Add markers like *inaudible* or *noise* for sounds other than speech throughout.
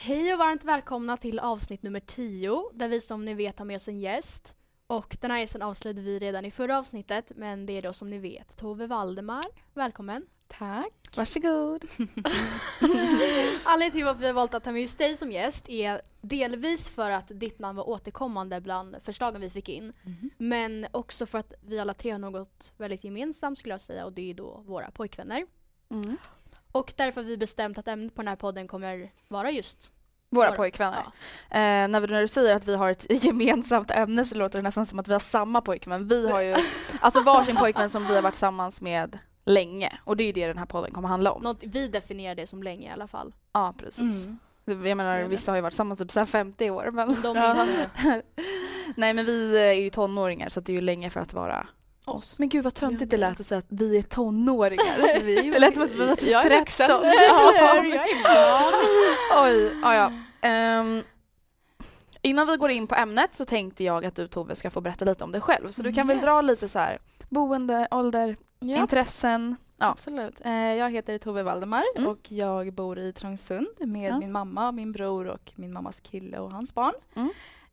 Hej och varmt välkomna till avsnitt nummer 10 där vi som ni vet har med oss en gäst. Och den här gästen avslöjade vi redan i förra avsnittet men det är då som ni vet Tove Valdemar. Välkommen! Tack. Varsågod. *laughs* Anledningen till varför vi har valt att ta med just dig som gäst är delvis för att ditt namn var återkommande bland förslagen vi fick in. Mhm. Men också för att vi alla tre har något väldigt gemensamt skulle jag säga och det är då våra pojkvänner. Mm. Och därför har vi bestämt att ämnet på den här podden kommer vara just Våra Våra- pojkvänner. ja. Eh, när, vi, när du säger att vi har ett *laughs* gemensamt ämne så låter det nästan som att vi har samma pojkvän. Vi har ju *laughs* alltså varsin pojkvän som vi har varit tillsammans med länge och det är ju det den här podden kommer handla om. något, vi definierar det som länge i alla fall. Ja precis. Jag menar vissa har ju varit tillsammans typ så här 50 år men De *laughs* Nej men vi är ju tonåringar så det är ju länge för att vara oss. Men gud vad töntigt det lät att säga att vi är tonåringar. *laughs* det lät som att vi var typ Jag är 13. vuxen. Ja, *laughs* Jag är barn. *laughs* Oj, ja, ja. Ehm, innan vi går in på ämnet så tänkte jag att du Tove ska få berätta lite om dig själv. Så du kan väl Yes. dra lite så här boende, ålder, Ja, intressen. Ja. absolut. Eh, jag heter Tove Valdemar Mm. och jag bor i Trångsund med Ja. min mamma, min bror och min mammas kille och hans barn. Mm.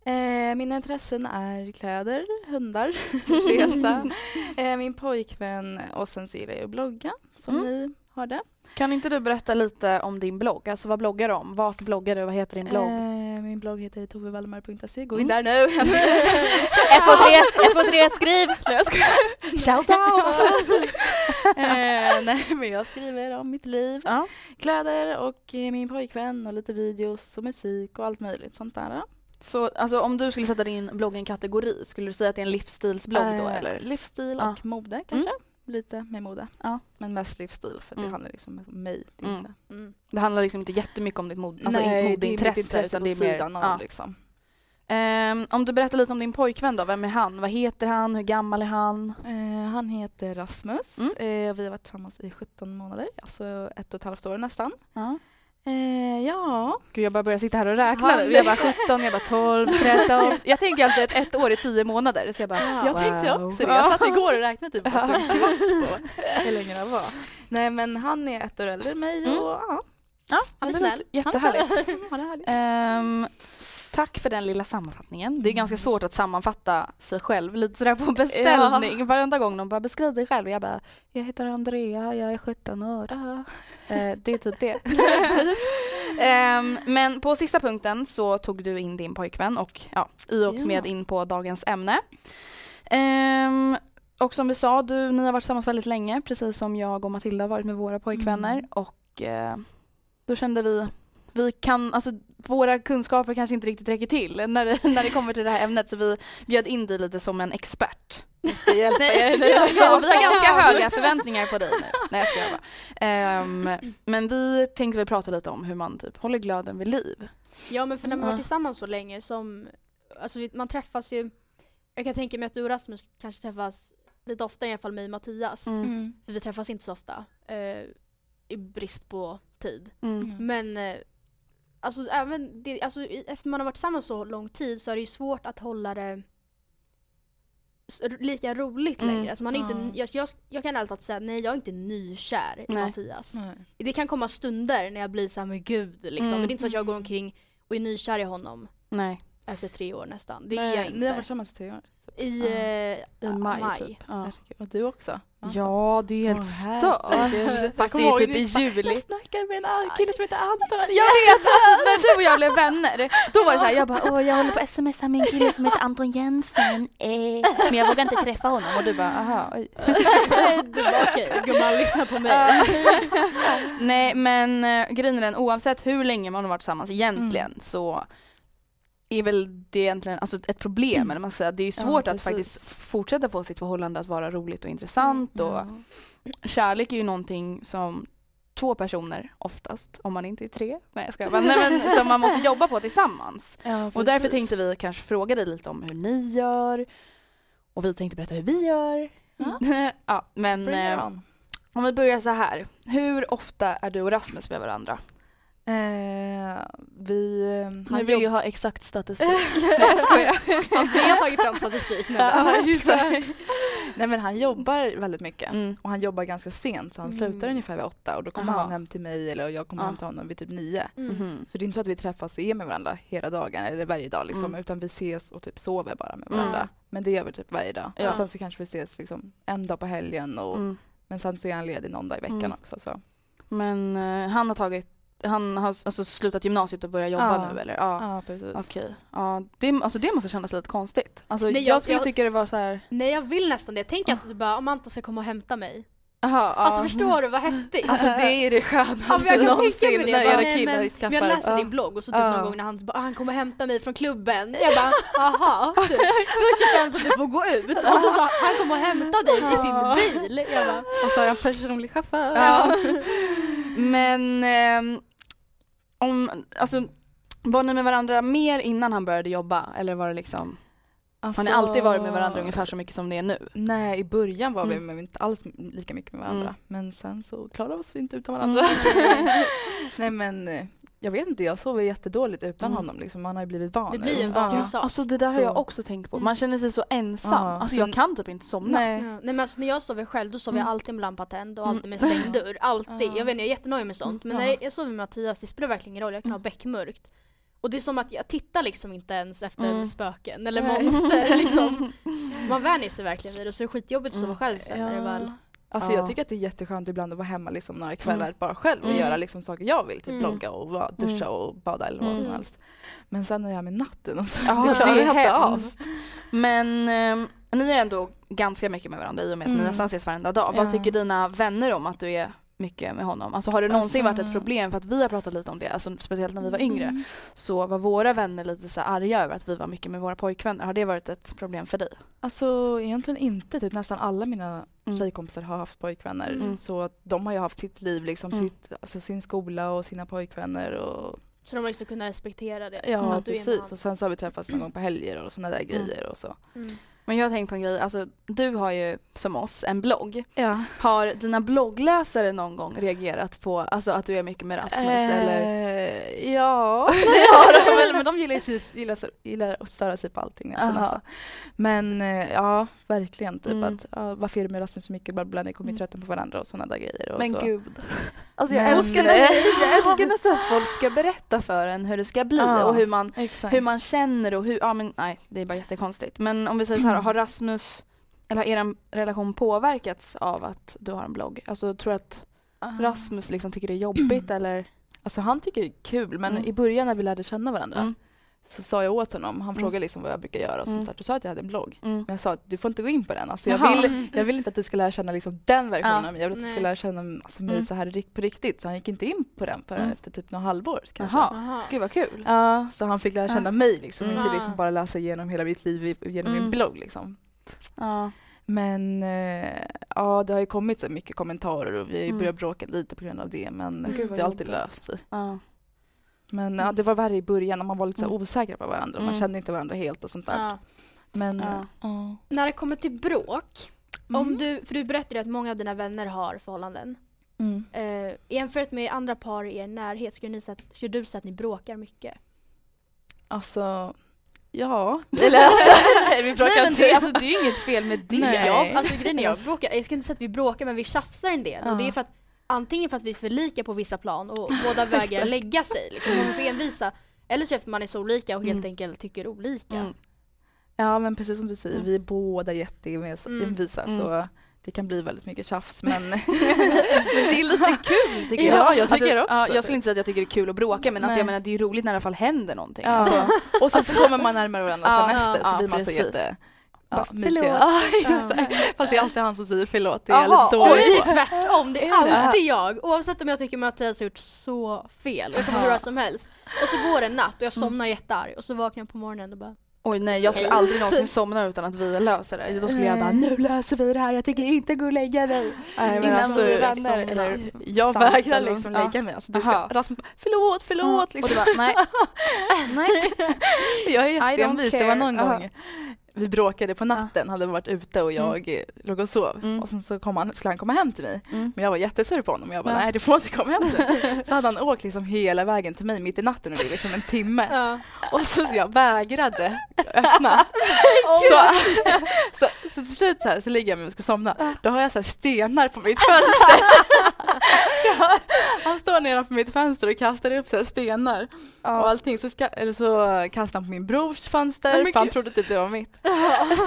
Eh, mina intressen är kläder, hundar, *laughs* resa, eh, min pojkvän och sen så gillar jag att blogga som Mm. ni hörde. Kan inte du berätta lite om din blogg? Alltså vad bloggar du om? Vart bloggar du? Vad heter din blogg? Eh, min blogg heter tovevaldemar.se. Gå Mm. in där nu! *laughs* 123, *laughs* skriv! Nej, jag skojar. Shout out! eh, nej men jag skriver om mitt liv, Ja. kläder och min pojkvän och lite videos och musik och allt möjligt sånt där. Så alltså, om du skulle sätta din blogg i en kategori, skulle du säga att det är en livsstilsblogg då Eh, eller? Livsstil Ja. och mode kanske. Lite med mode. Ja. Men mest livsstil för det Mm. handlar liksom om mig. Det Mm. inte. Mm. Det handlar liksom inte jättemycket om ditt mod, alltså Nej, det är mitt modeintresse intresse på det är mer... av ja. liksom. Ehm, om du berättar lite om din pojkvän då, vem är han? Vad heter han? Hur gammal är han? Eh, han heter Rasmus. Mm. Eh, vi har varit tillsammans i 17 månader, alltså ett och ett halvt år nästan. Ja. Eh, ja, Gud jag bara börjar sitta här och räkna Han- nu. Jag bara 17, jag bara 12, 13. *laughs* Jag tänker alltid ett, ett år är 10 månader så jag bara Ja. jag tänkte wow. också det. Jag satt igår och räknade typ på *laughs* hur länge det var. Nej men han är ett år äldre än mig Mm. och ja. Ja, Han är snäll. Jättehärligt. Han är härlig. *laughs* Ehm, tack för den lilla sammanfattningen. Det är ganska svårt att sammanfatta sig själv lite sådär på beställning. Varenda gång någon bara beskriv dig själv. Jag bara, jag heter Andrea, jag är 17 år. Eh, det är typ det. *laughs* *laughs* Ehm, men på sista punkten så tog du in din pojkvän och ja, i och Ja. med in på dagens ämne. Ehm, och som vi sa, du, ni har varit tillsammans väldigt länge, precis som jag och Matilda har varit med våra pojkvänner. Mm. Och eh, då kände vi, vi kan, alltså våra kunskaper kanske inte riktigt räcker till när det, *laughs* när det kommer till det här ämnet så vi bjöd in dig lite som en expert. Jag ska hjälpa er. *laughs* *laughs* Vi har ganska höga förväntningar på dig nu. Nej jag skojar bara. Ehm, men vi tänkte väl prata lite om hur man typ håller glöden vid liv. Ja men för när man varit tillsammans så länge som alltså man träffas ju, jag kan tänka mig att du och Rasmus kanske träffas lite oftare i alla fall mig och Mattias. Mm. Mm. För vi träffas inte så ofta. Eh, I brist på tid. Mm. Men eh, alltså även det, alltså, efter man har varit tillsammans så lång tid så är det ju svårt att hålla det lika roligt Mm. längre. Alltså man är Ja. inte, jag, jag, jag kan ärligt talat säga nej jag är inte nykär i Nej. Mattias. Nej. Det kan komma stunder när jag blir såhär men gud liksom. Mm. Men det är inte så att jag går omkring och är nykär i honom Nej. efter tre år nästan. Det Nej, är jag inte. Ni har varit tillsammans i tre år? I, Ja. eh, I maj, maj. typ. Ja. Herregud, Och du också? Ja, det är helt Åh, stört. Fast det är typ i juli. Jag snackade med en kille som heter Anton. Jag vet! Alltså, när du och jag blev vänner, då var det så här, jag bara åh jag håller på att smsa med en kille som heter Anton Jensen, eh. men jag vågar inte träffa honom och du bara aha oj. du bara okej gumman lyssna på mig. Nej men äh, grejen är den, oavsett hur länge man har varit tillsammans egentligen Mm. så är väl det egentligen alltså ett problem, eller man säger. det är ju Ja, svårt att precis. faktiskt fortsätta få sitt förhållande att vara roligt och intressant och Ja. kärlek är ju någonting som två personer oftast, om man inte är tre, nej jag skojar bara, *laughs* nej men som man måste jobba på tillsammans. Ja, Och därför tänkte vi kanske fråga dig lite om hur ni gör och vi tänkte berätta hur vi gör. Ja. *laughs* ja, men eh, om vi börjar så här. Hur ofta är du och Rasmus med varandra? Eh, vi, eh, han vill jobb- jag ha exakt statistik. *laughs* Nej jag skojar. *laughs* Vi har tagit fram statistik nu. Ja. Nej men han jobbar väldigt mycket. Mm. Och han jobbar ganska sent så han Mm. slutar ungefär vid åtta och då kommer Aha. han hem till mig eller jag kommer Ja. hem till honom vid typ nio. Mm. Mhm. Så det är inte så att vi träffas och är med varandra hela dagen eller varje dag liksom, Mm. utan vi ses och typ sover bara med varandra. Mm. Men det gör vi typ varje dag. Ja. Och sen så kanske vi ses liksom en dag på helgen och, Mm. men sen så är han ledig någon dag i veckan Mm. också. Så. Men eh, han har tagit, han har alltså slutat gymnasiet och börjat jobba Ja. nu eller? Ja. Ja precis. Okej. Ja, det, alltså det måste kännas lite konstigt. Alltså, Nej, jag, jag- skulle jag- tycka det var så här. Nej jag vill nästan det. Tänk att du bara, om Anton ska komma och hämta mig. Aha, Alltså ja. förstår du vad häftigt? Alltså det är det skönaste Ja, någonsin när era nej, killar men, men jag Ja. din blogg och så typ någon gång när han bara, han kommer hämta mig från klubben. Jag bara, *laughs* aha. Typ. Först och främst att du får gå ut och så sa han kommer och hämta dig i sin bil. Jag bara, Och så har jag en personlig chaufför. Men ehm, om, alltså var ni med varandra mer innan han började jobba eller var det liksom, Alltså, har ni alltid varit med varandra ungefär så mycket som ni är nu? Nej, i början var vi Mm. men inte alls lika mycket med varandra. Mm. Men sen så klarade vi oss inte utan *laughs* varandra. *laughs* Nej men eh, jag vet inte, jag sover jättedåligt utan Mm. honom. Liksom. Man har ju blivit van Det blir en Ja. vanlig sak. Alltså det där har Så- jag också tänkt på, Mm. man känner sig så ensam. Ja, Alltså så- jag kan typ inte somna. Nej. Ja. Nej men alltså när jag sover själv då sover jag Mm. alltid med lampa tänd och Mm. alltid med stängd dörr. Alltid. Ja. Jag vet inte, jag är jättenöjd med sånt. Men Ja. när jag sover med Mattias det spelar verkligen ingen roll. Jag kan ha beckmörkt. Och det är som att jag tittar liksom inte ens efter Mm. spöken eller Nej. monster liksom. *laughs* Man vänjer sig verkligen vid det så det är skitjobbigt att sova själv sen när det väl Alltså Ja. jag tycker att det är jätteskönt ibland att vara hemma liksom några kvällar Mm. bara själv och Mm. göra liksom saker jag vill. Typ Mm. blogga och duscha och bada eller vad Mm. som helst. Men sen är jag med natten och så. Ja, det *laughs* det är hemskt. Men ehm, ni är ändå ganska mycket med varandra i och med att ni Mm. nästan ses varenda dag. Vad tycker dina vänner om att du är mycket med honom? Alltså har det någonsin Alltså- varit ett problem? För att vi har pratat lite om det, alltså, speciellt när vi var yngre. Mm. Så var våra vänner lite så arga över att vi var mycket med våra pojkvänner. Har det varit ett problem för dig? Alltså egentligen inte. Typ nästan alla mina Mm. tjejkompisar har haft pojkvänner. Mm. Så att de har ju haft sitt liv, liksom Mm. sitt, alltså sin skola och sina pojkvänner. Och, Så de har liksom kunnat respektera det. ja, med precis. Och sen så har vi träffats någon gång på helger och sådana där grejer och så. Men jag har tänkt på en grej, alltså du har ju som oss en blogg. Ja. Har dina bloggläsare någon gång reagerat på alltså, att du är mycket med Rasmus eller? Eh, ja, *laughs* det har de väl. Men de gillar, ju, gillar, gillar att störa sig på allting. Alltså, nästan. Men eh, ja, verkligen. Typ Mm. att ja, varför är du med Rasmus så mycket? Bla, bla, ni kommer ju Mm. tröttna på varandra och sådana där grejer. Och Men så. gud. Alltså jag Men- älskar, när, *laughs* jag älskar nästan att folk ska berätta för en hur det ska bli Ja. och hur man, Exakt. hur man känner och hur, ja men nej det är bara jättekonstigt. Men om vi säger så här, har Rasmus, eller har er relation påverkats av att du har en blogg? Alltså tror du att Ah. Rasmus liksom tycker det är jobbigt eller? Alltså han tycker det är kul men Mm. i början när vi lärde känna varandra Mm. Så sa jag åt honom, han Mm. frågade liksom vad jag brukar göra och sånt Mm. där. Då sa jag att jag hade en blogg. Mm. Men jag sa att du får inte gå in på den. Alltså jag, vill, jag vill inte att du ska lära känna liksom den versionen Ja. av mig. Jag vill att du ska lära känna alltså, mig Mm. så här på riktigt. Så han gick inte in på den förrän Mm. efter typ några halvår kanske. Jaha, Aha. gud vad kul. Ja, så han fick lära känna Ja. mig liksom. Mm. Inte liksom bara läsa igenom hela mitt liv genom Mm. min blogg liksom. Ja. Men eh, ja, det har ju kommit så mycket kommentarer och vi har ju Mm. börjat bråka lite på grund av det. Men Gud, det har alltid jobbigt. löst sig. Ja. Men ja, det var värre i början när man var lite så här osäkra på varandra. Man Mm. kände inte varandra helt och sånt där. Ja. Men Ja. ja. När det kommer till bråk, Mm. om du, för du berättade ju att många av dina vänner har förhållanden. Mm. Eh, jämfört med andra par i er närhet, skulle, ni säga, skulle du säga att ni bråkar mycket? Alltså, ja. *laughs* Eller alltså, vi bråkar Nej men det, alltså, det är ju inget fel med det. Nej. Ja, alltså grejen är jag *laughs* bråkar, jag ska inte säga att vi bråkar men vi tjafsar en del och det är Ja. för att antingen för att vi är för lika på vissa plan och *laughs* båda vägrar lägga sig liksom, man får envisa eller så är man är så olika och helt Mm. enkelt tycker olika. Mm. Ja men precis som du säger, Mm. vi är båda jätteenvisa Mm. Mm. så det kan bli väldigt mycket tjafs men *laughs* *laughs* Men det är lite kul tycker jag. Ja, jag tycker alltså, också Ja, jag skulle inte säga att jag tycker det är kul att bråka men alltså, jag menar det är roligt när det i alla fall händer någonting. ja. Alltså, och sen så kommer man närmare varandra Ja, sen efter så blir man precis. så jätte Ja, förlåt. Ja. *laughs* Fast det är alltid han som säger förlåt, det är Jaha, lite För dålig mig är det tvärtom, det *laughs* är det? alltid jag. Oavsett om jag tycker Mattias har gjort så fel och jag kommer Aha. hur som helst. Och så går det en natt och jag somnar jättearg och så vaknar jag på morgonen och bara Oj nej jag skulle aldrig någonsin *laughs* somna utan att vi löser det. Då skulle jag bara nu löser vi det här, jag tänker inte gå och lägga mig. Nej, Innan alltså, vi vänner, eller jag vägrar liksom något. lägga mig. Alltså, det Aha. ska, Rasmus förlåt, förlåt. Och Liksom. du bara nej. nej. Jag är jätteenvis. Det var någon gång vi bråkade på natten, hade varit ute och jag eh, låg och sov. Mm. Och sen så kom han, skulle han komma hem till mig. Mm. Men jag var jättesur på honom. Jag bara, Ja. nej du får inte komma hem mig. *laughs* Så hade han åkt liksom hela vägen till mig mitt i natten och det är liksom en timme. ja. Och så, så jag vägrade öppna. *laughs* så, *laughs* så, så till slut så, här, så ligger jag med och ska somna. Då har jag så här stenar på mitt fönster. jag, han står nedanför mitt fönster och kastar upp så stenar. Och allting. Så, ska, eller så kastar han på min brors fönster men för han trodde typ det var mitt.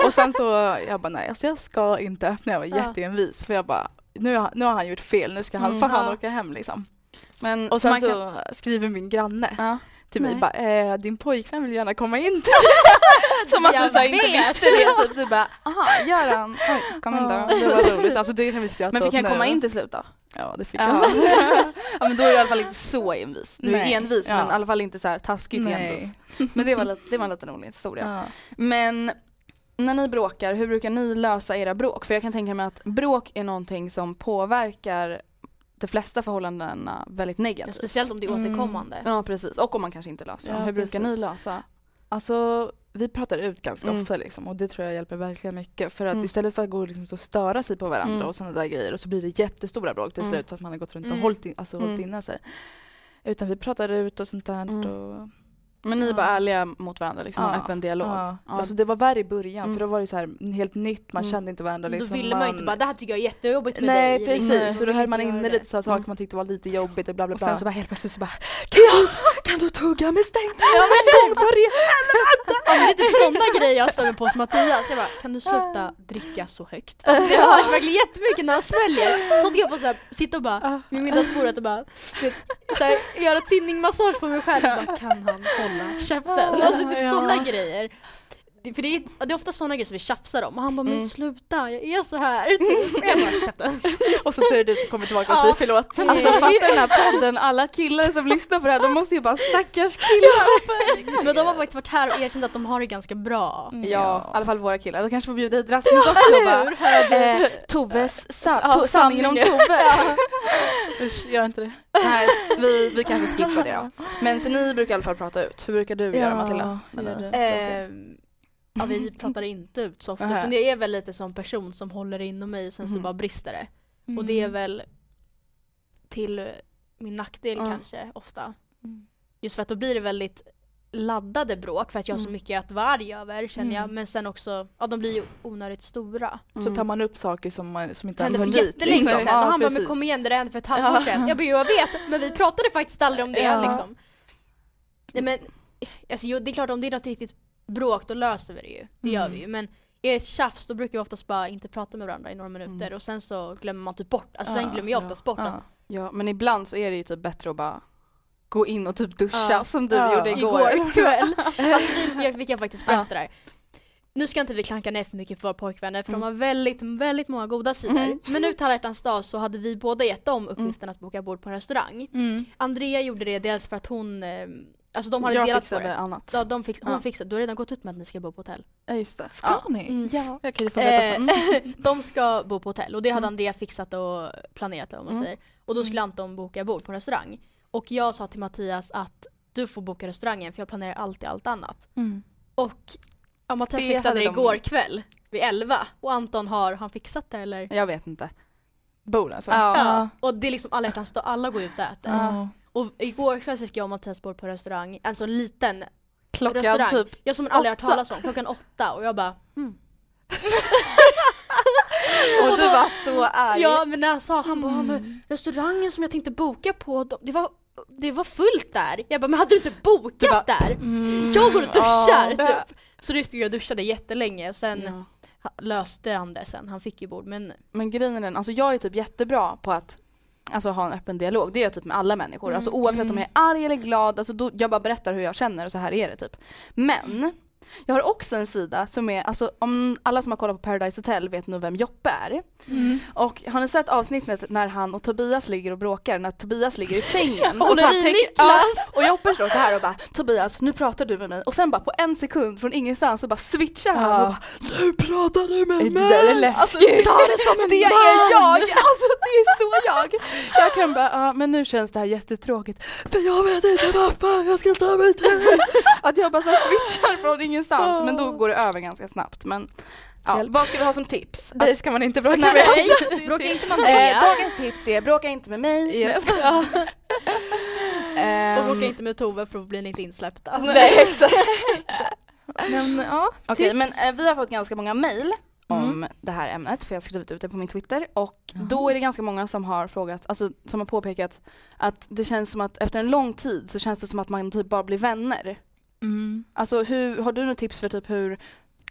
Och sen så, jag bara nej alltså jag ska inte öppna. Jag var jätteenvis för jag bara nu har, nu har han gjort fel, nu ska han, Mm. får han Ja. åka hem liksom. Men, Och så sen så kan- skriver min granne Ja. till mig bara, eh, din pojkvän vill gärna komma in till *laughs* Som att Jag du så inte visste det typ. Du bara aha, gör han? Oj, kom in då. det var roligt, alltså det kan vi skratta Men fick åt han nu. komma in till slut då? Ja det fick Ja. han. *laughs* *laughs* ja men då är du i alla fall inte så envis. Du är envis Ja. men i alla fall inte så här taskigt envis. Men det var, lite, det var en liten rolig historia. Ja. Men när ni bråkar, hur brukar ni lösa era bråk? För jag kan tänka mig att bråk är någonting som påverkar de flesta förhållandena väldigt Ja, negativt. Speciellt om det är Mm. återkommande. Ja precis, och om man kanske inte löser dem. Ja, hur brukar precis. ni lösa? Alltså vi pratar ut ganska Mm. ofta liksom och det tror jag hjälper verkligen mycket för att Mm. istället för att gå och liksom så störa sig på varandra Mm. och sådana där grejer och så blir det jättestora bråk till Mm. slut för att man har gått runt och Mm. hållit, in, alltså, hållit Mm. inne sig. Utan vi pratar ut och sånt där Mm. och Men ni är Ja. bara ärliga mot varandra, liksom en Ja, öppen dialog. Ja. Ja. Alltså det var värre i början Mm. för då var det så här helt nytt, man Mm. kände inte varandra. Liksom. Då ville man ju inte bara, det här tycker jag är jättejobbigt med Nej dig. precis, liksom. så då Man höll man inne lite så saker Mm. man tyckte var lite jobbigt och bla bla Och bla. sen så bara helt plötsligt så bara Klaus, kan du tugga med stängt Ja men ja, men det är typ sådana grejer jag stämmer på hos Mattias. Jag bara, kan du sluta dricka så högt? Fast det hörs verkligen jättemycket när han sväljer. Sånt jag får så här, sitta och bara vid middagsbordet och bara så här, göra tinningmassage på mig själv. Bara, *laughs* kan han hålla käften? Alltså typ Ja. sådana grejer. Det- För det är, det är ofta sådana grejer som vi tjafsar om och han bara men Mm. sluta, jag är så här. *laughs* Typ. Jag bara käften. *laughs* Och så det du som kommer tillbaka och Ja. säger förlåt. Alltså fatta den här podden, alla killar som lyssnar på det här, de måste ju bara stackars killar. Men de har faktiskt varit här och erkänt att de har det ganska bra. Mm. Ja, i alla fall våra killar. Vi kanske får bjuda hit Rasmus också och bara, eh, Toves sa- Ja, to- sanningen om. Tove. *laughs* Usch, gör inte det. Nej, vi, vi kanske skippar det då. Men så ni brukar i alla fall prata ut. Hur brukar du göra Matilda? Ja, vi pratar inte ut så ofta Nähä. utan det är väl lite som person som håller det inom mig och sen så Mhm. bara brister det. Mm. Och det är väl till min nackdel Ja. kanske ofta. Mm. Just för att då blir det väldigt laddade bråk för att jag har så Mm. mycket att vara arg över känner jag Mm. men sen också, ja de blir ju onödigt stora. Så tar man upp saker som, man, som inte hände för jättelänge liksom. sedan han bara men kom igen det hände för ett halvår Ja. sedan. Jag bara jag vet men vi pratade faktiskt aldrig om det Ja. liksom. Nej men, alltså, jo, det är klart om det är något riktigt bråk då löser vi det ju. Det gör Mm. vi ju men är det ett tjafs då brukar vi oftast bara inte prata med varandra i några minuter Mm. och sen så glömmer man typ bort, alltså sen Ja, glömmer jag oftast bort ja. att Ja, men ibland så är det ju typ bättre att bara gå in och typ duscha Ja. som du Ja. gjorde igår. igår *laughs* kväll. *laughs* alltså vi, jag, vi kan faktiskt berätta det här. Nu ska inte vi klanka ner för mycket för våra pojkvänner för Mm. de har väldigt, väldigt många goda sidor. Mm. Men nu till alla hjärtans dag så hade vi båda gett dem uppgiften att boka bord på en restaurang. Mm. Andrea gjorde det dels för att hon, eh, alltså de hade jag delat på fixade det. annat. Ja, de fix, hon Ja. fixade, du har redan gått ut med att ni ska bo på hotell. Ja just det. Ska Ja. ni? Mm. Ja. Okej, det får veta Eh, sen. *laughs* *laughs* de ska bo på hotell och det hade Mm. Andrea fixat och planerat om man Mm. säger. Och då skulle Anton boka bord på en restaurang. Och jag sa till Mattias att du får boka restaurangen för jag planerar alltid allt annat. Mm. Och ja, Mattias Det fixade det de- igår kväll vid 11 och Anton har han fixat det eller? Jag vet inte. Bor alltså? Ja. Ja. Och det är liksom alla hjärtans dag, alla går ut och äter. Ja. Och igår kväll fick jag och Mattias bord på restaurang, alltså en liten Klockan restaurang. typ. Jag som aldrig hört talas om, klockan åtta och jag bara hmm. *laughs* Och du var så arg. Ja men när han sa, han bara, men restaurangen som jag tänkte boka på, de- det var det var fullt där. Jag bara, men hade du inte bokat bara, där? Mm. Jag går och duschar Ja. typ. Så det stod jag och duschade jättelänge och sen Ja. löste han det sen. Han fick ju bord men Men grejen är den, alltså jag är typ jättebra på att Alltså ha en öppen dialog, det är jag typ med alla människor. Alltså oavsett om jag är arg eller glad, alltså då, jag bara berättar hur jag känner och så här är det typ. Men jag har också en sida som är, alltså om alla som har kollat på Paradise Hotel vet nog vem Joppe är. Mm. Och har ni sett avsnittet när han och Tobias ligger och bråkar, när Tobias ligger i sängen? *laughs* Och Marie tänker- Niklas! och Joppe står så här och bara Tobias nu pratar du med mig och sen bara på en sekund från ingenstans så bara switchar han Ja. och bara Nu pratar du med Det mig! där är läskigt. Alltså, ta det som en det är jag! Alltså det är så jag! *laughs* Jag kan bara, ja men nu känns det här jättetråkigt. För jag vet inte vad fan jag ska ta mig till. *laughs* Att jag bara så switchar från ingenstans men då går det över ganska snabbt. Men ja, vad ska vi ha som tips? Dig ska man inte bråka Nej, med. Nej, *laughs* *laughs* bråka inte med Eh, Andrea. dagens tips är bråka inte med mig. Nej, jag skojar. *laughs* Och bråka Ehm, inte med Tove för då blir ni inte insläppta. Nej exakt. Men ja, Okej tips. men eh, vi har fått ganska många mail om Mm. det här ämnet för jag har skrivit ut det på min Twitter och då är det ganska många som har frågat, alltså som har påpekat att det känns som att efter en lång tid så känns det som att man typ bara blir vänner. Mm. Alltså hur, har du något tips för typ hur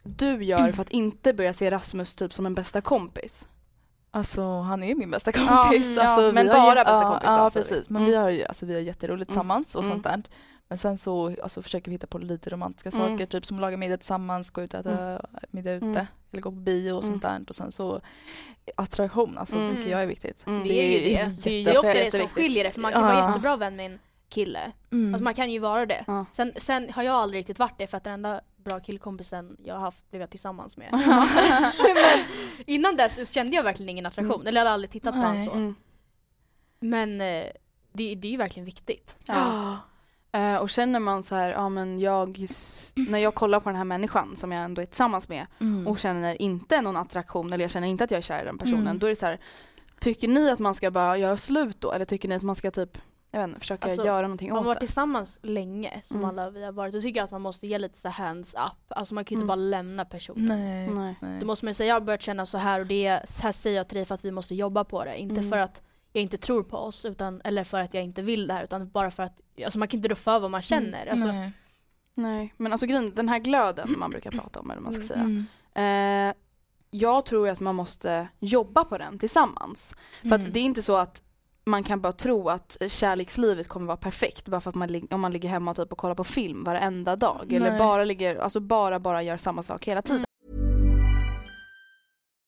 du gör för att inte börja se Rasmus typ som en bästa kompis? Alltså han är min bästa kompis. Ja, alltså, ja, men bara ju- bästa ja, kompisar, Ja vi. precis, men Mm. vi har ju alltså, vi har jätteroligt Mm. tillsammans och Mm. sånt där. Men sen så alltså, försöker vi hitta på lite romantiska Mm. saker, typ som laga middag tillsammans, gå ut och äta middag ute Mm. eller gå på bio och sånt där. Och sen så attraktion, alltså Mm. tycker jag är viktigt. Mm. Det är ju det. Det är ofta det som skiljer det för man kan vara Ja. jättebra vän med en kille. Mm. Alltså man kan ju vara det. Ja. Sen, sen har jag aldrig riktigt varit det för att den enda bra killkompisen jag har haft blev jag tillsammans med. *laughs* *laughs* Men innan dess kände jag verkligen ingen attraktion. Mm. Eller jag hade aldrig tittat på honom så. Mm. Men eh, det, det är ju verkligen viktigt. Ja. Eh, och känner man så här, ja men jag, när jag kollar på den här människan som jag ändå är tillsammans med Mm. och känner inte någon attraktion eller jag känner inte att jag är kär i den personen, Mm. då är det så här, tycker ni att man ska bara göra slut då eller tycker ni att man ska typ, jag vet inte, försöka Alltså, göra någonting Om man åt har varit det? tillsammans länge som Mm. alla vi har varit, då tycker jag att man måste ge lite så hands up. Alltså man kan ju inte Mm. bara lämna personen. Nej. Nej. Nej. Då måste man säga jag har börjat känna så här och det så här säger jag till dig för att vi måste jobba på det. Inte Mm. för att jag inte tror på oss utan, eller för att jag inte vill det här utan bara för att alltså man kan inte rå för vad man känner. Mm. Alltså, Nej. Nej, men alltså grejen, den här glöden man brukar prata om eller vad man ska Mm. säga. Mm. Eh, jag tror att man måste jobba på den tillsammans. För Mm. att det är inte så att man kan bara tro att kärlekslivet kommer vara perfekt bara för att man, om man ligger hemma typ och kollar på film varenda dag. Eller Nej. bara ligger, alltså bara bara gör samma sak hela tiden.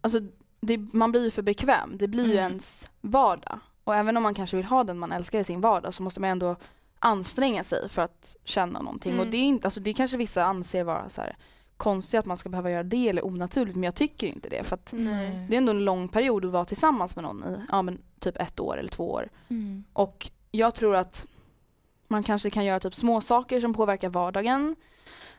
Alltså, det, man blir ju för bekväm. Det blir ju Mm. ens vardag. Och även om man kanske vill ha den man älskar i sin vardag så måste man ändå anstränga sig för att känna någonting. Mm. Och det är inte, alltså det kanske vissa anser vara så här konstigt att man ska behöva göra det eller onaturligt men jag tycker inte det för att Nej. det är ändå en lång period att vara tillsammans med någon i ja, men typ ett år eller två år. Mm. Och jag tror att man kanske kan göra typ små saker som påverkar vardagen.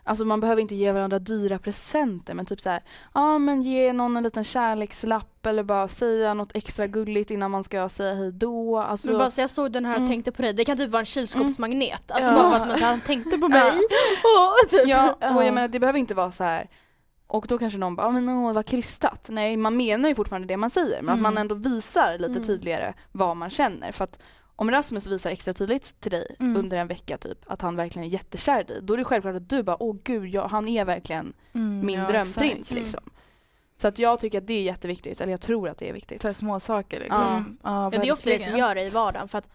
Alltså man behöver inte ge varandra dyra presenter men typ så här, ja men ge någon en liten kärlekslapp eller bara säga något extra gulligt innan man ska säga hej då. Alltså, Men bara så jag såg den här och Mm. tänkte på dig, det kan typ vara en kylskåpsmagnet. Alltså Ja. bara för att man här, tänkte på Ja. *laughs* mig. Åh, typ. ja, och Ja. jag menar det behöver inte vara så här och då kanske någon bara, "Ah, men åh vad krystat. Nej man menar ju fortfarande det man säger men att man Mm. ändå visar lite Mm. tydligare vad man känner. För att om Rasmus visar extra tydligt till dig Mm. under en vecka typ att han verkligen är jättekär i dig, då är det självklart att du bara åh gud, ja, han är verkligen Mm, min ja, drömprins exakt. liksom. Så att jag tycker att det är jätteviktigt, eller jag tror att det är viktigt. Så små saker liksom. Ja. Ja, Ja, det är ofta det som gör det i vardagen. För att,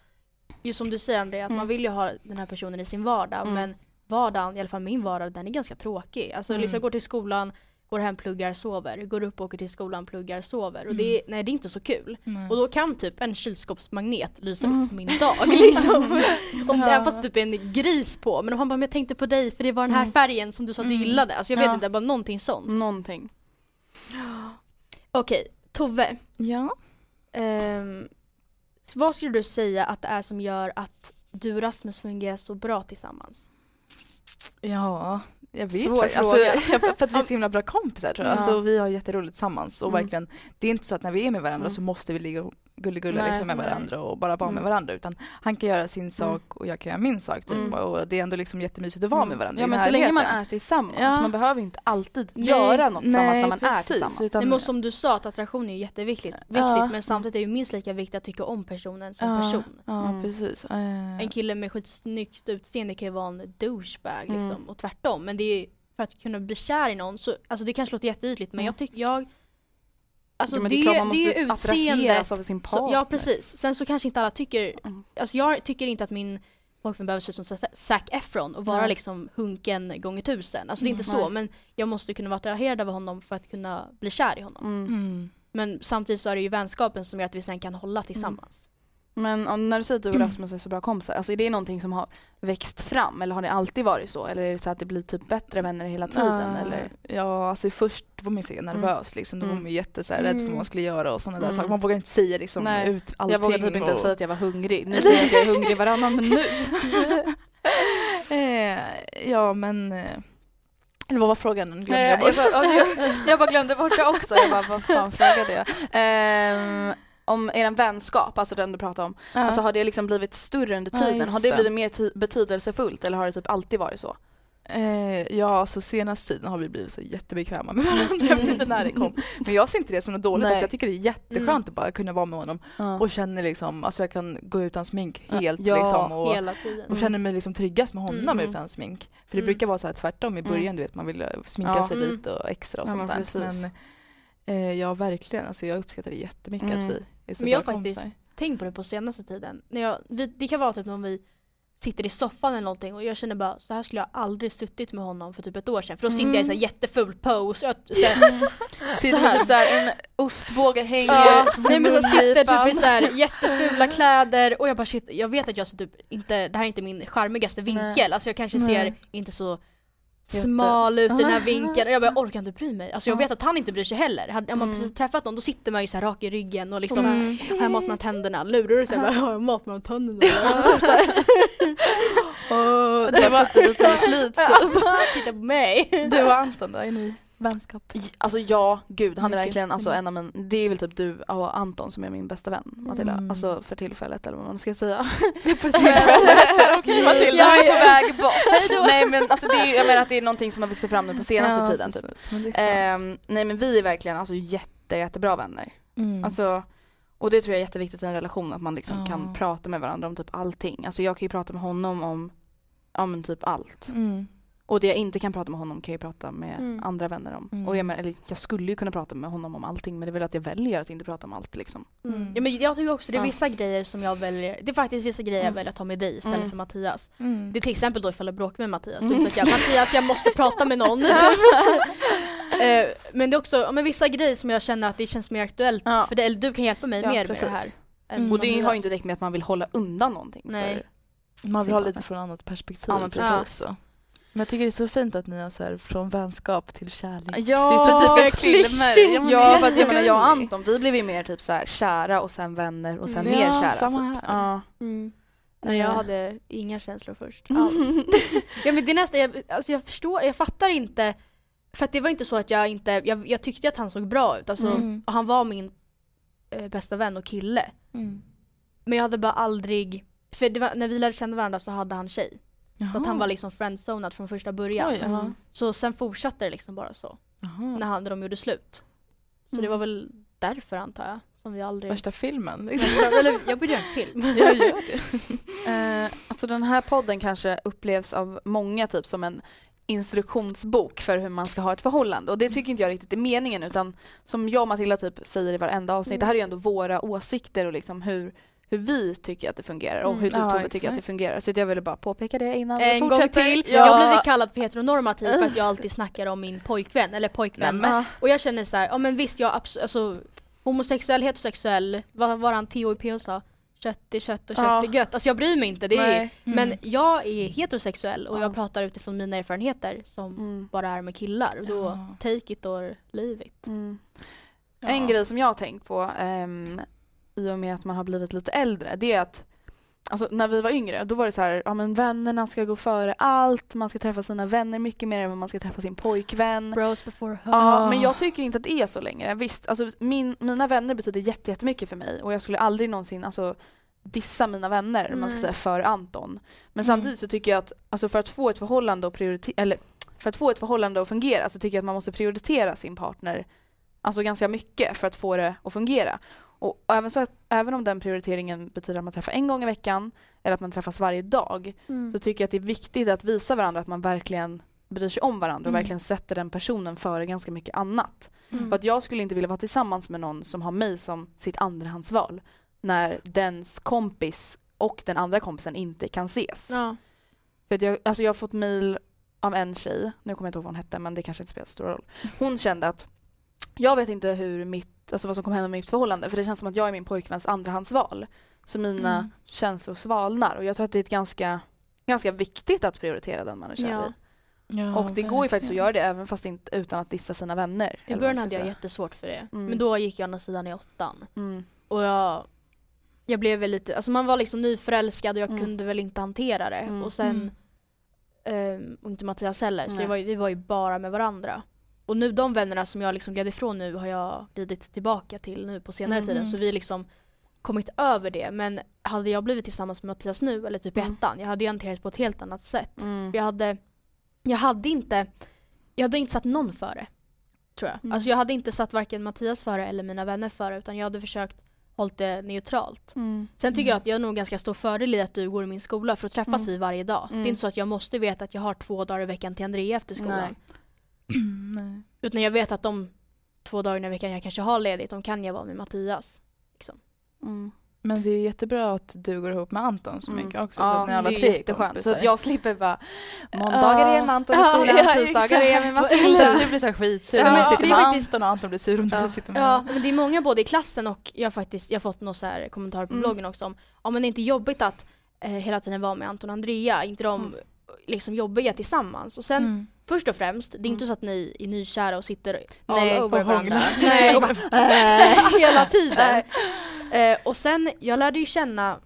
just som du säger Andrea, att Mm. man vill ju ha den här personen i sin vardag. Mm. Men vardagen, i alla fall min vardag, den är ganska tråkig. Alltså Mm. liksom jag går till skolan, går hem, pluggar, sover. Går upp, åker till skolan, pluggar, sover. Och det är, nej det är inte så kul. Nej. Och då kan typ en kylskåpsmagnet lysa Mm. upp min dag *laughs* liksom. om det är fast typ är en gris på. Men om han bara, men jag tänkte på dig för det var den här Mm. färgen som du sa att du Mm. gillade. Alltså jag vet Ja. inte, bara någonting sånt. Någonting. Okej, Tove. Ja. Ehm, vad skulle du säga att det är som gör att du och Rasmus fungerar så bra tillsammans? Ja, jag vet Svår faktiskt. alltså, fråga. jag- För att vi är så himla bra kompisar tror jag. Ja. Alltså, vi har jätteroligt tillsammans och Mm. verkligen, det är inte så att när vi är med varandra Mm. så måste vi ligga gulligulla liksom med nej. varandra och bara vara med Mm. varandra utan han kan göra sin sak och jag kan göra min sak typ. Mm. och det är ändå liksom jättemysigt att vara med varandra Ja men så länge man är tillsammans, Ja. man behöver inte alltid Nej, göra något tillsammans när man är precis, tillsammans. utan- men som du sa att attraktion är jätteviktigt. Viktigt, Ja. Men samtidigt är det ju minst lika viktigt att tycka om personen som ja, person. Ja, Mm. precis. En kille med skitsnyggt utseende kan ju vara en douchebag Mm. liksom, och tvärtom. Men det är för att kunna bli kär i någon, så, alltså det kanske låter jätteytligt men Mm. jag tycker jag Alltså ja, men det, det är klart man det måste attraheras utseendet. av sin Så, partner. ja precis. Sen så kanske inte alla tycker, Mm. alltså jag tycker inte att min pojkvän behöver se ut som Zac Efron och vara Nej. liksom hunken gånger tusen. Alltså det är inte Mm. så men jag måste kunna vara attraherad av honom för att kunna bli kär i honom. Mm. mm. Men samtidigt så är det ju vänskapen som gör att vi sen kan hålla tillsammans. Men om, när du säger att du och Rasmus är så bra kompisar, alltså är det någonting som har växt fram eller har det alltid varit så? Eller är det så att det blir typ bättre vänner hela tiden? Ja, Eller? Ja, alltså först var man ju så nervös liksom. Då var Mm. man ju jätte så här, rädd för vad Mm. man skulle göra och sådana där Mm. saker. Man vågar inte säga liksom Nej, ut allting. Jag vågar typ inte och... säga att jag var hungrig. Nu säger jag att jag är hungrig varannan minut. *laughs* eh, ja men... Eh, eller vad var frågan? Glömde Nej, jag jag, bort. bara, ja, jag, jag bara *laughs* glömde bort det också. Jag bara, vad fan frågade jag? Ehm, om er vänskap, alltså den du pratade om. Ja. Alltså har det liksom blivit större under Ja, tiden? just har det blivit mer betydelsefullt eller har det typ alltid varit så? Eh, ja, alltså senaste tiden har vi blivit så jättebekväma med varandra. Jag vet inte när det kom. *laughs* Men jag ser inte det som något dåligt. Alltså, jag tycker det är jätteskönt Mm. att bara kunna vara med honom Ja. och känner liksom, alltså jag kan gå utan smink Ja. helt Ja, liksom. Och, Hela tiden. och känner mig liksom tryggast med honom Mm. utan smink. För det Mm. brukar vara så här tvärtom i Mm. början, du vet man vill eh, sminka Ja. sig Mm. lite och extra och Ja, sånt där. Men eh, ja, verkligen. Alltså jag uppskattar det jättemycket Mm. att vi Men jag bra faktiskt- kompisar. tänkt på det på senaste tiden. När jag, vi, det kan vara typ om vi sitter i soffan eller någonting och jag känner bara så här skulle jag aldrig suttit med honom för typ ett år sedan. För då sitter jag i så här jätteful pose. Jag, så här, *laughs* Sitter Så här. med typ såhär en ostbåge hänger Ja, nej men så sitter typ i så här jättefula kläder och jag bara shit, jag vet att jag ser typ inte, det här är inte min charmigaste vinkel. Alltså jag kanske ser inte så smal ut i den här vinkeln och jag bara jag orkar inte bry mig. Alltså jag Ja. vet att han inte bryr sig heller. Hade- Om man Mm. precis träffat någon då sitter man ju så här rak i ryggen och liksom Mm. har jag mat mellan tänderna? Lurar du? Bara, har jag mat mellan tänderna? *laughs* Åh, *laughs* det var lite med flit *laughs* typ. Titta på mig! Du och Anton då, är ni? Vänskap. Alltså ja, gud han är verkligen alltså, Mm. en av min, det är väl typ du och Anton som är min bästa vän Matilda. Mm. Alltså för tillfället eller vad man ska säga. *laughs* På tillfället. Okej Matilda. Är på väg bort. *laughs* nej men alltså det är, jag menar att det är någonting som har vuxit fram nu på senaste Ja, tiden typ. men. Ehm, nej men vi är verkligen alltså jätte, jättebra vänner. Mm. Alltså, och det tror jag är jätteviktigt i en relation att man liksom Ja. kan prata med varandra om typ allting. Alltså jag kan ju prata med honom om, men typ allt. Mm. Och det jag inte kan prata med honom kan jag ju prata med Mm. andra vänner om. Mm. Och jag, men, eller, jag skulle ju kunna prata med honom om allting men det är väl att jag väljer att inte prata om allt liksom. Mm. Ja, men jag tycker också det är Ja. vissa grejer som jag väljer, det är faktiskt vissa grejer jag Mm. väljer att ta med dig istället Mm. för Mattias. Mm. Det är till exempel då ifall jag bråkar med Mattias, då Mm. att jag, Mattias jag måste prata med någon. *laughs* Eh, men det är också ja, men vissa grejer som jag känner att det känns mer aktuellt Ja. för det, eller du kan hjälpa mig Ja, mer precis. med det här. Mm. Och det har ju inte direkt med att man vill hålla undan någonting. Nej. För, Man vill ha lite från annat perspektiv. Ja, precis. också. Men jag tycker det är så fint att ni har så här, från vänskap till kärlek. Ja, det är så typiskt klyschigt. filmer. men ja det är för att jag menar jag och. Anton vi blev ju mer typ så här kära och sen vänner och sen Mm. mer Ja, kära. samma typ. här. Ja. Mm. Nej jag hade inga känslor först *laughs* alls. *laughs* ja men det är nästan, jag, alltså jag förstår, jag fattar inte för att det var inte så att jag inte, jag, jag tyckte att han såg bra ut alltså, Mm. och han var min eh, bästa vän och kille. Mm. Men jag hade bara aldrig, för det var, när vi lärde känna varandra så hade han tjej. Så att han var liksom friendzonad från första början. Oj. Mm. Så sen fortsatte det liksom bara så. Jaha. När, han, när de gjorde slut. Så det Mm. var väl därför antar jag. Som vi aldrig... Värsta filmen. Liksom. Eller jag borde göra en film. *laughs* Jag gör det. *laughs* Eh, alltså den här podden kanske upplevs av många typ som en instruktionsbok för hur man ska ha ett förhållande och det tycker inte jag riktigt är meningen utan som jag och Matilda typ säger i varenda avsnitt, det här är ju ändå våra åsikter och liksom hur, hur vi tycker att det fungerar och Mm. hur du Tove tycker att det fungerar. Så jag ville bara påpeka det innan vi En gång fortsätter. till. Ja. Jag blivit kallad för heteronormativ för att jag alltid snackar om min pojkvän, eller pojkvän. Nej, Och jag känner så här, ja men visst jag alltså homosexuell, heterosexuell, vad var han PO sa? Kött är kött och kött Ja. är gött. Alltså jag bryr mig inte. Det är, Nej. Men Mm. jag är heterosexuell och Ja. jag pratar utifrån mina erfarenheter som Mm. bara är med killar. Och då Ja. take it or leave it. Mm. En grej som jag har tänkt på ehm, i och med att man har blivit lite äldre, det är att Alltså när vi var yngre, då var det så här, ja men vännerna ska gå före allt, man ska träffa sina vänner mycket mer än man ska träffa sin pojkvän. Bros before her. Ja, men jag tycker inte att det är så längre. Visst, alltså min, mina vänner betyder jätte- jättemycket för mig och jag skulle aldrig någonsin alltså, dissa mina vänner, om man ska säga, för Anton. Men Mm. samtidigt så tycker jag att alltså, för att få ett förhållande att prioritera, eller för att få ett förhållande att fungera så tycker jag att man måste prioritera sin partner alltså ganska mycket för att få det att fungera. Och även, så att, även om den prioriteringen betyder att man träffar en gång i veckan eller att man träffas varje dag Mm. så tycker jag att det är viktigt att visa varandra att man verkligen bryr sig om varandra och Mm. verkligen sätter den personen före ganska mycket annat. Mm. För att jag skulle inte vilja vara tillsammans med någon som har mig som sitt andrahandsval när dens kompis och den andra kompisen inte kan ses. Ja. För att jag, alltså jag har fått mail av en tjej, nu kommer jag inte ihåg vad hon hette men det kanske inte spelar så stor roll. Hon kände att jag vet inte hur mitt, alltså vad som kommer hända med mitt förhållande för det känns som att jag är min pojkväns andrahandsval. Så mina Mm. känslor svalnar och jag tror att det är ett ganska, ganska viktigt att prioritera den man är kär Ja. i. Ja, Och det går ju faktiskt att verkligen. göra det även fast inte utan att dissa sina vänner. I början hade jag jättesvårt för det. Mm. Men då gick jag andra sidan i åttan. Mm. Och jag, jag blev väl lite, alltså man var liksom nyförälskad och jag Mm. kunde väl inte hantera det. Mm. Och sen, ehm, och inte Mattias heller, så var, vi var ju bara med varandra. Och nu de vännerna som jag liksom gled ifrån nu har jag glidit tillbaka till nu på senare Mm. tiden. Så vi har liksom kommit över det. Men hade jag blivit tillsammans med Mattias nu, eller typ i Mm. ettan, jag hade ju hanterat på ett helt annat sätt. Mm. Jag hade, jag hade inte, jag hade inte satt någon före. Tror jag. Mm. Alltså jag hade inte satt varken Mattias före eller mina vänner före utan jag hade försökt hålla det neutralt. Mm. Sen tycker Mm. jag att jag är nog ganska stor fördel i att du går i min skola för att träffas Mm. vi varje dag. Mm. Det är inte så att jag måste veta att jag har två dagar i veckan till Andrea efter skolan. Nej. Nej. Utan jag vet att de två dagarna i veckan jag kanske har ledigt, de kan jag vara med Mattias. Mm. Men det är jättebra att du går ihop med Anton så Mm. mycket också. Ja, så att ni alla det är jätteskönt. Så att jag slipper bara måndagar är jag med Anton i Ja, skolan, ja, tisdagar är jag med. Matilda. Så att du blir så här skitsur Ja, om men du sitter det med Anton och Anton blir sur om Ja. du sitter med Ja, men det är många både i klassen och jag har faktiskt jag har fått några så här kommentarer på Mm. bloggen också om ja men det är inte jobbigt att eh, hela tiden vara med Anton och Andrea, inte de Mm. Liksom jobbiga tillsammans. Och sen Mm. först och främst, det är inte Mm. så att ni är nykära och sitter all Nej, over och varandra. *laughs* Nej, *laughs* Och bara, *laughs* hela tiden. Eh, och sen, jag lärde ju känna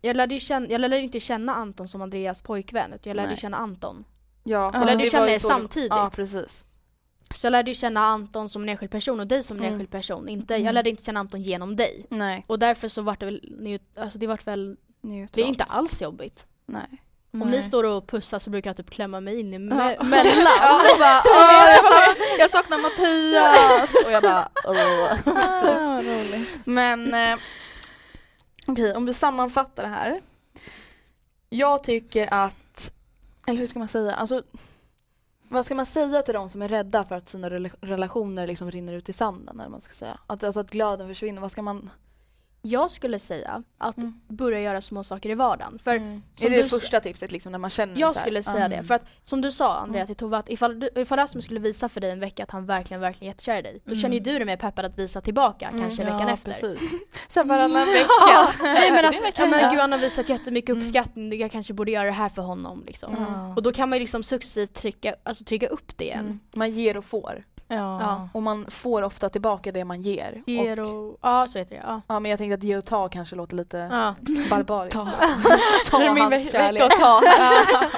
jag lärde, ju känna, jag lärde inte känna Anton som Andreas pojkvän utan jag lärde Nej. känna Anton. Ja, Jag alltså lärde det känna ju er så- samtidigt. Ja, precis. Så jag lärde ju känna Anton som en enskild person och dig som en Mm. enskild person. Inte, Mm. Jag lärde inte känna Anton genom dig. Nej. Och därför så vart det väl, alltså det vart väl, Neutralt. det är inte alls jobbigt. Nej. Om ni står och pussar så brukar jag typ klämma mig in i me- Ja. *laughs* mellan. Ja, och bara, *laughs* "Åh, jag, bara, jag saknar Mattias! Och jag bara, Åh. *laughs* Men eh, okej, om vi sammanfattar det här. Jag tycker att, eller hur ska man säga, alltså vad ska man säga till de som är rädda för att sina rela- relationer liksom rinner ut i sanden? Eller man ska säga? Att, alltså att glöden försvinner, vad ska man? Jag skulle säga att Mm. börja göra små saker i vardagen. För är som det du det första tipset liksom när man känner Jag så här? skulle säga Ja. det. För att som du sa Andrea Mm. till Tove, att ifall, du, ifall Rasmus skulle visa för dig en vecka att han verkligen, verkligen är jättekär i dig. Då Mm. känner ju du dig mer peppad att visa tillbaka Mm, kanske ja, veckan efter. Precis. *laughs* Sen varannan vecka. Ja, *laughs* nej men är att, ja, men gud han har visat jättemycket Mm. uppskattning, jag kanske borde göra det här för honom liksom. Mm. Och då kan man ju liksom successivt trycka, alltså trycka upp det igen. Mm. Man ger och får. Ja. Ja. Och man får ofta tillbaka det man ger. Ger Och, och, ja så heter det, ja. ja men jag tänkte att ge och ta kanske låter lite ja. barbariskt. Ta. *laughs* ta *laughs* Det är min hans kärlek. att ta. *laughs*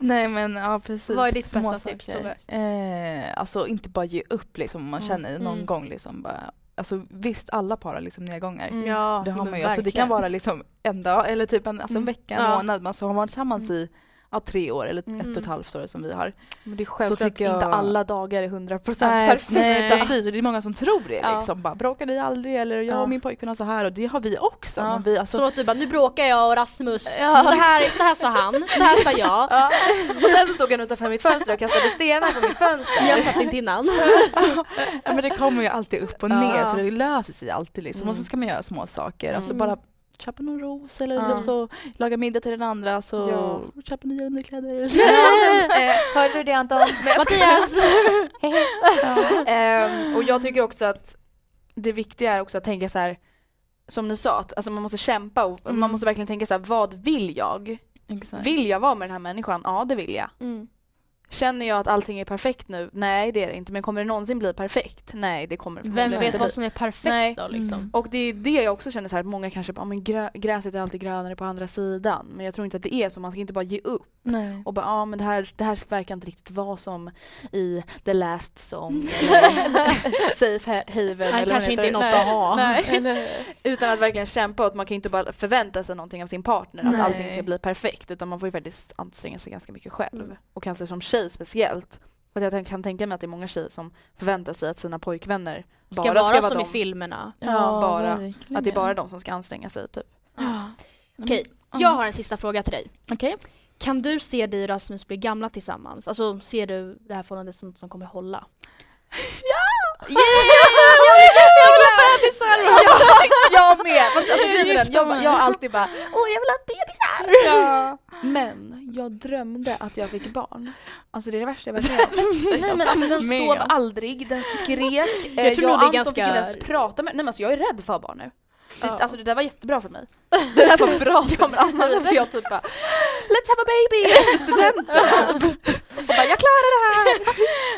Nej men ja precis. Vad är ditt Små bästa tips? Eh, alltså inte bara ge upp liksom om man Mm. känner någon Mm. gång liksom bara Alltså visst alla par har liksom nedgångar. Mm. Ja, Det har man ju. Alltså, det kan verkligen. vara liksom en dag eller typ en, alltså en Mm. vecka, en månad. Man så har varit tillsammans i ja, tre år eller Mm. ett och ett halvt år som vi har. Men det är självklart tycker jag- inte alla dagar är 100% Nej, perfekta. nej precis och det är många som tror det Ja. liksom. Bara, bråkar ni aldrig eller jag Ja. och min pojkvän har så här och det har vi också. Ja. Vi, alltså, Så att du bara, nu bråkar jag och Rasmus. Ja. Så, här, så här sa han, så här sa jag. Ja. Och sen så stod han utanför mitt fönster och kastade stenar på mitt fönster. Jag satt inte innan. ja, men det kommer ju alltid upp och Ja. ner så det löser sig alltid liksom. Och så Mm. ska man göra små saker. Alltså Mm. bara köpa någon ros eller Ja. så laga middag till den andra så Ja. köpa nya underkläder. eh, hörde du det Anton? *laughs* Mattias! *laughs* Ehm, och jag tycker också att det viktiga är också att tänka så här som ni sa, att alltså man måste kämpa och Mm. man måste verkligen tänka så här, vad vill jag? Exakt. Vill jag vara med den här människan? Ja, det vill jag. Mm. Känner jag att allting är perfekt nu? Nej, det är det inte. Men kommer det någonsin bli perfekt? Nej, det kommer Vem förmodligen vet inte vad bli. som är perfekt Nej. då liksom? Mm. Och det är det jag också känner så här, att många kanske bara, "Ja, men grö- gräset är alltid grönare på andra sidan. Men jag tror inte att det är så, man ska inte bara ge upp. Nej. Och bara, ja men det här, det här verkar inte riktigt vara som i The Last Song *laughs* eller *laughs* Safe Ha- Haven Han eller vad kanske inte är något det. att ha. Nej. Utan att verkligen kämpa och att man kan inte bara förvänta sig någonting av sin partner, att Nej. allting ska bli perfekt. Utan man får ju faktiskt anstränga sig ganska mycket själv. Mm. Och kanske som tjej speciellt. För att jag kan tänka mig att det är många tjejer som förväntar sig att sina pojkvänner Ska bara vara ska vara som de, i filmerna. Ja, bara. verkligen. Att det är bara de som ska anstränga sig typ. Ja. Okej, Mm. jag har en sista fråga till dig. Okej. Kan du se dig och Rasmus bli gamla tillsammans? Alltså ser du det här förhållandet som något som kommer hålla? *laughs* *laughs* Jag vill ha bebisar! *laughs* Jag med! Fast alltså, den, jag, har alltid bara åh jag vill ha bebisar! Ja. Men jag drömde att jag fick barn. Alltså det är det värsta jag varit med. *laughs* Nej men alltså den sov aldrig, den skrek. *laughs* Eh, Jag tror jag nog och Anton fick ganska- inte ens prata med Nej men alltså jag är rädd för barn nu. Det, Ja. Alltså det där var jättebra för mig. *laughs* Det där var bra för mig. Annars hade jag typ bara Let's have a baby efter studenten. Och *laughs* bara jag klarar det här.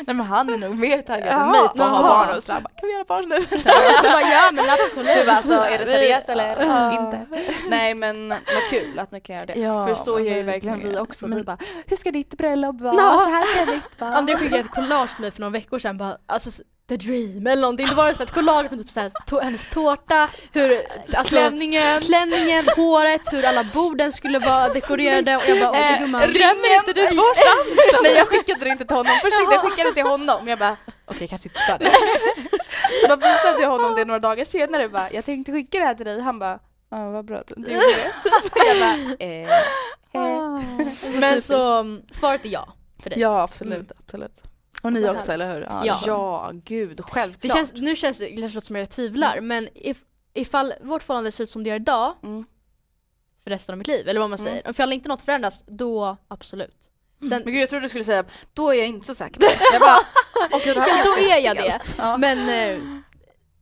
Nej men han är nog mer taggad Ja. än mig på att ha barn och så han bara, kan vi göra barn nu? *laughs* Så bara, ja men absolut. Du bara alltså är det seriöst eller Ja. inte? Nej men vad kul att ni kan göra det. Ja, för så gör ju verkligen. vi också. Vi Men- bara hur ska ditt bröllop vara? Ja. Så här ska mitt vara. Andrea skickade ett collage till mig för några veckor sedan bara, alltså the dream eller någonting. Det var så ett collage med typ så här, to- hennes tårta, hur alltså, Klänningen. klänningen, håret, hur alla borden skulle vara dekorerade och jag bara åh Eh, gumman. skrämmer inte du bort *laughs* Nej jag skickade det inte till honom. Först tänkte jag skicka det till honom. Jag bara okej kanske inte ska det. Så då visade jag honom det några dagar senare. Bara, jag tänkte skicka det här till dig. Han bara ja vad bra att du gjorde det. *laughs* Jag bara eh, eh. Men så svaret är ja för dig. Ja absolut, Mm. absolut. Och ni också eller hur? Ja. Ja gud självklart. Det känns, nu känns det, kanske låter som jag tvivlar men if, ifall vårt förhållande ser ut som det gör idag Mm. för resten av mitt liv, eller vad man Mm. säger. Ifall inte något förändras, då absolut. Sen, Men gud jag trodde du skulle säga då är jag inte så säker på *laughs* det. Jag bara det här Ja, då är jag stelt. det. Men, eh,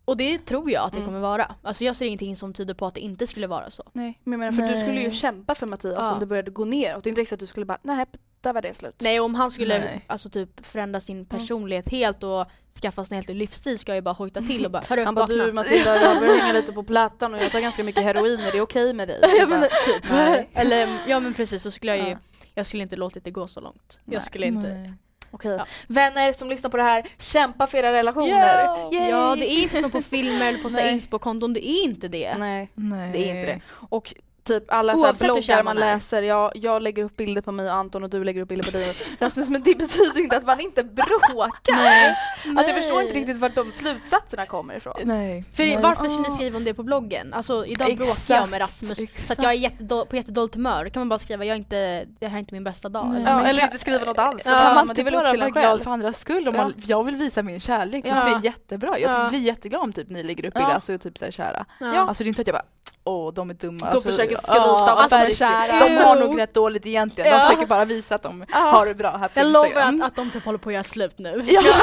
och det tror jag att det Mm. kommer vara. Alltså jag ser ingenting som tyder på att det inte skulle vara så. Nej men jag menar för du skulle ju Nej. kämpa för Mattias Ja. om det började gå ner och det är inte riktigt att du skulle bara nej där var det slut. Nej om han skulle Nej. alltså typ förändra sin personlighet helt och skaffa sig en helt livsstil ska jag ju bara hojta till och bara hörru Han bara vakna. du Matilda jag *laughs* börjar hänga lite på plattan och jag tar ganska mycket heroin är det okej med dig? ja men bara, typ. nej. Eller ja men precis så skulle jag ju, Ja. jag skulle inte låtit det gå så långt. Nej. Jag skulle inte, Nej. Okej. Ja. Vänner som lyssnar på det här, kämpa för era relationer. Ja. Yay! Ja, det är inte som på filmer eller på inspo-konton, det är inte det. Nej, Nej. det är inte det. Och typ alla så här Oavsett bloggar man läser, jag, jag lägger upp bilder på mig och Anton och du lägger upp bilder på dig och *laughs* Rasmus men det betyder inte att man inte bråkar. Nej. Alltså jag förstår inte riktigt vart de slutsatserna kommer ifrån. Nej. För Nej. varför ska ni skriva om det på bloggen? Alltså idag bråkar jag med Exakt, Rasmus så exakt. att jag är jättedå- på jättedåligt humör. Då kan man bara skriva jag är inte, det här är inte min bästa dag. Nej. Eller- Ja, eller kan- inte skriva något alls. Ja, Ja, kan man men det är inte bara till vara glad för andras skull? Om Ja. man, jag vill visa min kärlek, Ja. det är jättebra. Jag Ja. blir jätteglad om typ ni lägger upp Ja. bilder, alltså typ såhär kära. Ja. Alltså det är inte så att jag bara åh de är dumma. De alltså, försöker skryta är verkligen. kära. De har nog rätt dåligt egentligen, Ja. de försöker bara visa att de Ja. har det bra här på Jag lovar att, att de typ håller på att göra slut nu. Ja. *laughs*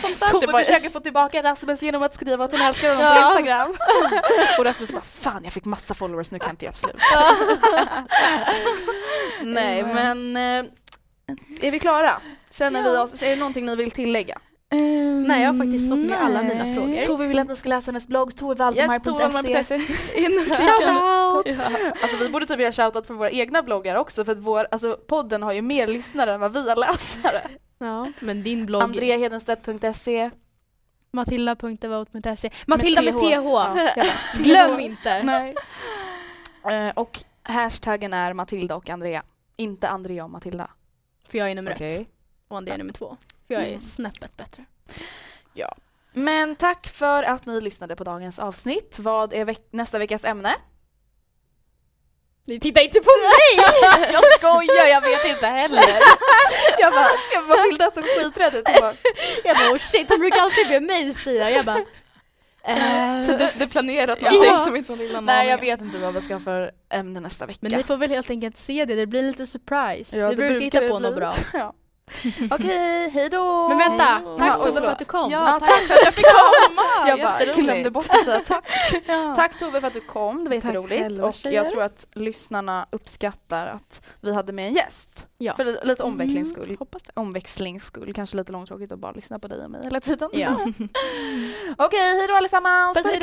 *laughs* Tove var- försöker få tillbaka Rasmus genom att skriva att hon älskar honom på Ja. Instagram. *laughs* och Rasmus bara fan jag fick massa followers nu kan inte jag slut. Nej men eh, är vi klara? Känner vi oss, är det någonting ni vill tillägga? Nej, jag har faktiskt fått med alla mina Nej. frågor. Tove vill att ni ska läsa hennes blogg tovevaldemar.se. Kika. Shoutout! Alltså vi borde typ göra shoutout för våra egna bloggar också för att vår, alltså, podden har ju mer lyssnare än vad vi har läsare. *laughs* Ja, men din blogg Andreahedenstedt.se matilda.devote.se Matilda med TH! Ja, *laughs* jag bara, Glöm inte! Nej. Eh, och hashtaggen är Matilda och Andrea. Inte Andrea och Matilda. För jag är nummer Okej. ett och Andrea är nummer två. För jag är Mm. snäppet bättre. Men tack för att ni lyssnade på dagens avsnitt. Vad är veck- nästa veckas ämne? Ni tittar inte på mig! *laughs* jag skojar, jag vet inte heller. *laughs* jag bara, jag Matilda såg skiträdd ut. Jag bara, Jag bara oh shit, hon brukar alltid be mig säga jag bara eh, Så du, du planerat *laughs* Ja. någonting som inte hon vill Nej jag vet inte vad vi ska ha för ämne nästa vecka. Men ni får väl helt enkelt se det, det blir lite surprise. Ja, vi brukar brukar hitta på något bra. Ja. *laughs* Okej, hej då! Men vänta, Hej då. tack Tove för att du kom. Ja, tack för att jag fick *laughs* komma! Jag bara glömde bort att säga *laughs* tack. Ja. Tack Tove för att du kom, det var jätteroligt. Och tjejer. jag tror att lyssnarna uppskattar att vi hade med en gäst. Ja. För lite, lite omväxlings skull. Mm, hoppas det. Omväxlings skull. Kanske lite långtråkigt att bara lyssna på dig och mig hela tiden. Ja. Okej, hej då allesammans! Puss och